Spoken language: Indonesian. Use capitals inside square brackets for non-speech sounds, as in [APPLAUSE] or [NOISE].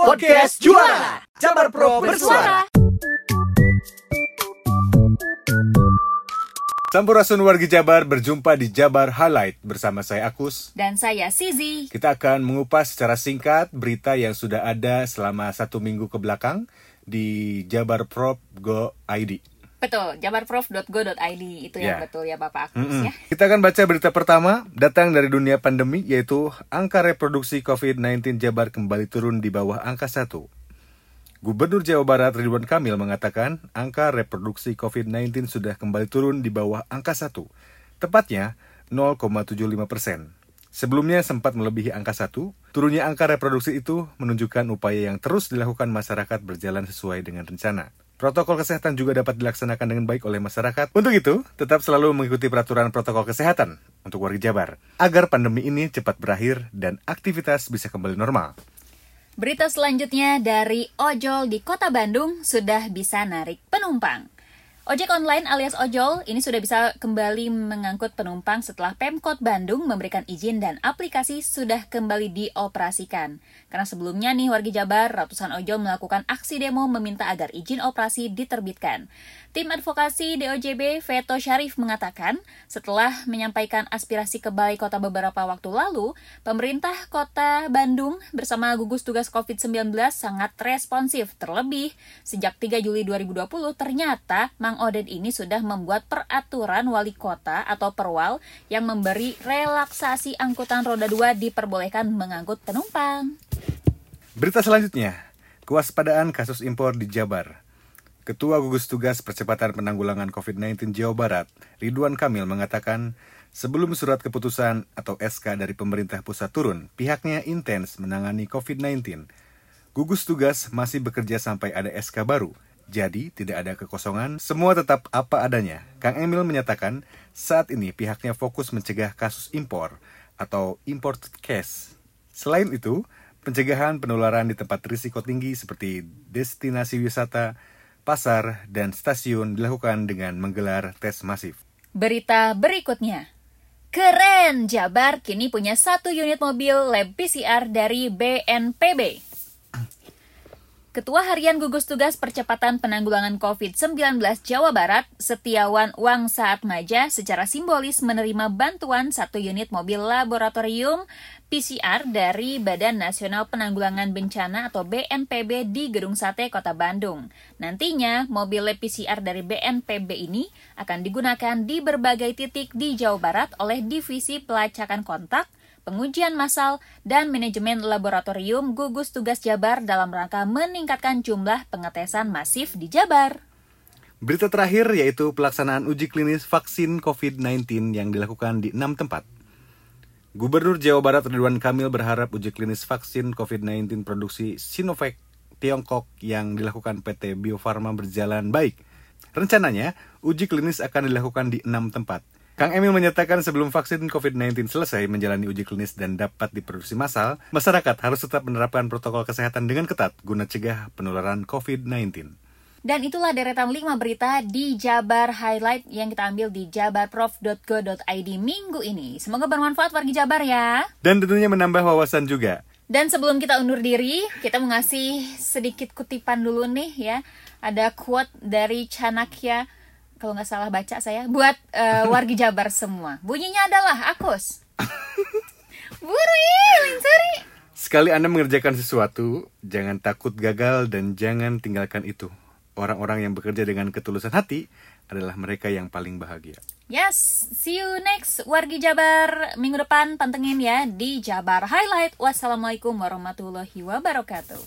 Podcast Juara Jabar Pro Bersuara Sampurasun wargi Jabar berjumpa di Jabar Highlight bersama saya Akus. Dan saya Sizi. Kita akan mengupas secara singkat berita yang sudah ada selama satu minggu ke belakang di Jabar Pro Go ID. Betul, jabarprof.go.id itu yang Ya. betul ya Bapak Agus Mm-mm. ya. Kita akan baca berita pertama datang dari dunia pandemi yaitu angka reproduksi COVID-19 Jabar kembali turun di bawah angka 1. Gubernur Jawa Barat Ridwan Kamil mengatakan angka reproduksi COVID-19 sudah kembali turun di bawah angka 1, tepatnya 0,75 persen. Sebelumnya sempat melebihi angka 1, turunnya angka reproduksi itu menunjukkan upaya yang terus dilakukan masyarakat berjalan sesuai dengan rencana. Protokol kesehatan juga dapat dilaksanakan dengan baik oleh masyarakat. Untuk itu, tetap selalu mengikuti peraturan protokol kesehatan untuk warga Jabar, agar pandemi ini cepat berakhir dan aktivitas bisa kembali normal. Berita selanjutnya dari ojol di Kota Bandung sudah bisa narik penumpang. Ojek online alias ojol ini sudah bisa kembali mengangkut penumpang setelah Pemkot Bandung memberikan izin dan aplikasi sudah kembali dioperasikan. Karena sebelumnya nih warga Jabar, ratusan ojol melakukan aksi demo meminta agar izin operasi diterbitkan. Tim advokasi DOJB Veto Syarif mengatakan, setelah menyampaikan aspirasi ke Balai Kota beberapa waktu lalu, pemerintah Kota Bandung bersama gugus tugas COVID-19 sangat responsif. Terlebih, sejak 3 Juli 2020 ternyata Mang Oden ini sudah membuat peraturan wali kota atau perwal yang memberi relaksasi angkutan roda 2 diperbolehkan mengangkut penumpang. Berita selanjutnya, kewaspadaan kasus impor di Jabar. Ketua Gugus Tugas Percepatan Penanggulangan COVID-19 Jawa Barat, Ridwan Kamil mengatakan, sebelum surat keputusan atau SK dari pemerintah pusat turun, pihaknya intens menangani COVID-19. Gugus Tugas masih bekerja sampai ada SK baru, jadi tidak ada kekosongan, semua tetap apa adanya. Kang Emil menyatakan, saat ini pihaknya fokus mencegah kasus impor atau imported case. Selain itu, pencegahan penularan di tempat risiko tinggi seperti destinasi wisata, pasar, dan stasiun dilakukan dengan menggelar tes masif. Berita berikutnya. Keren! Jabar kini punya satu unit mobil lab PCR dari BNPB. Ketua Harian Gugus Tugas Percepatan Penanggulangan COVID-19 Jawa Barat, Setiawan Wang Saat Maja, secara simbolis menerima bantuan satu unit mobil laboratorium PCR dari Badan Nasional Penanggulangan Bencana atau BNPB di Gedung Sate, Kota Bandung. Nantinya, mobil PCR dari BNPB ini akan digunakan di berbagai titik di Jawa Barat oleh Divisi Pelacakan Kontak, pengujian massal, dan manajemen laboratorium gugus tugas Jabar dalam rangka meningkatkan jumlah pengetesan masif di Jabar. Berita terakhir yaitu pelaksanaan uji klinis vaksin COVID-19 yang dilakukan di enam tempat. Gubernur Jawa Barat Ridwan Kamil berharap uji klinis vaksin COVID-19 produksi Sinovac Tiongkok yang dilakukan PT Bio Farma berjalan baik. Rencananya, uji klinis akan dilakukan di enam tempat. Kang Emil menyatakan sebelum vaksin COVID-19 selesai menjalani uji klinis dan dapat diproduksi massal, masyarakat harus tetap menerapkan protokol kesehatan dengan ketat guna cegah penularan COVID-19. Dan itulah deretan 5 berita di Jabar Highlight yang kita ambil di jabarprof.go.id minggu ini. Semoga bermanfaat warga Jabar ya. Dan tentunya menambah wawasan juga. Dan sebelum kita undur diri, kita mau ngasih sedikit kutipan dulu nih ya. Ada quote dari Chanakya, kalau nggak salah baca saya, buat eh, warga Jabar semua. Bunyinya adalah Akus. [LAUGHS] Buru ya, Linsari. Sekali Anda mengerjakan sesuatu, jangan takut gagal dan jangan tinggalkan itu. Orang-orang yang bekerja dengan ketulusan hati adalah mereka yang paling bahagia. Yes, see you next wargi Jabar minggu depan pantengin ya di Jabar Highlight. Wassalamualaikum warahmatullahi wabarakatuh.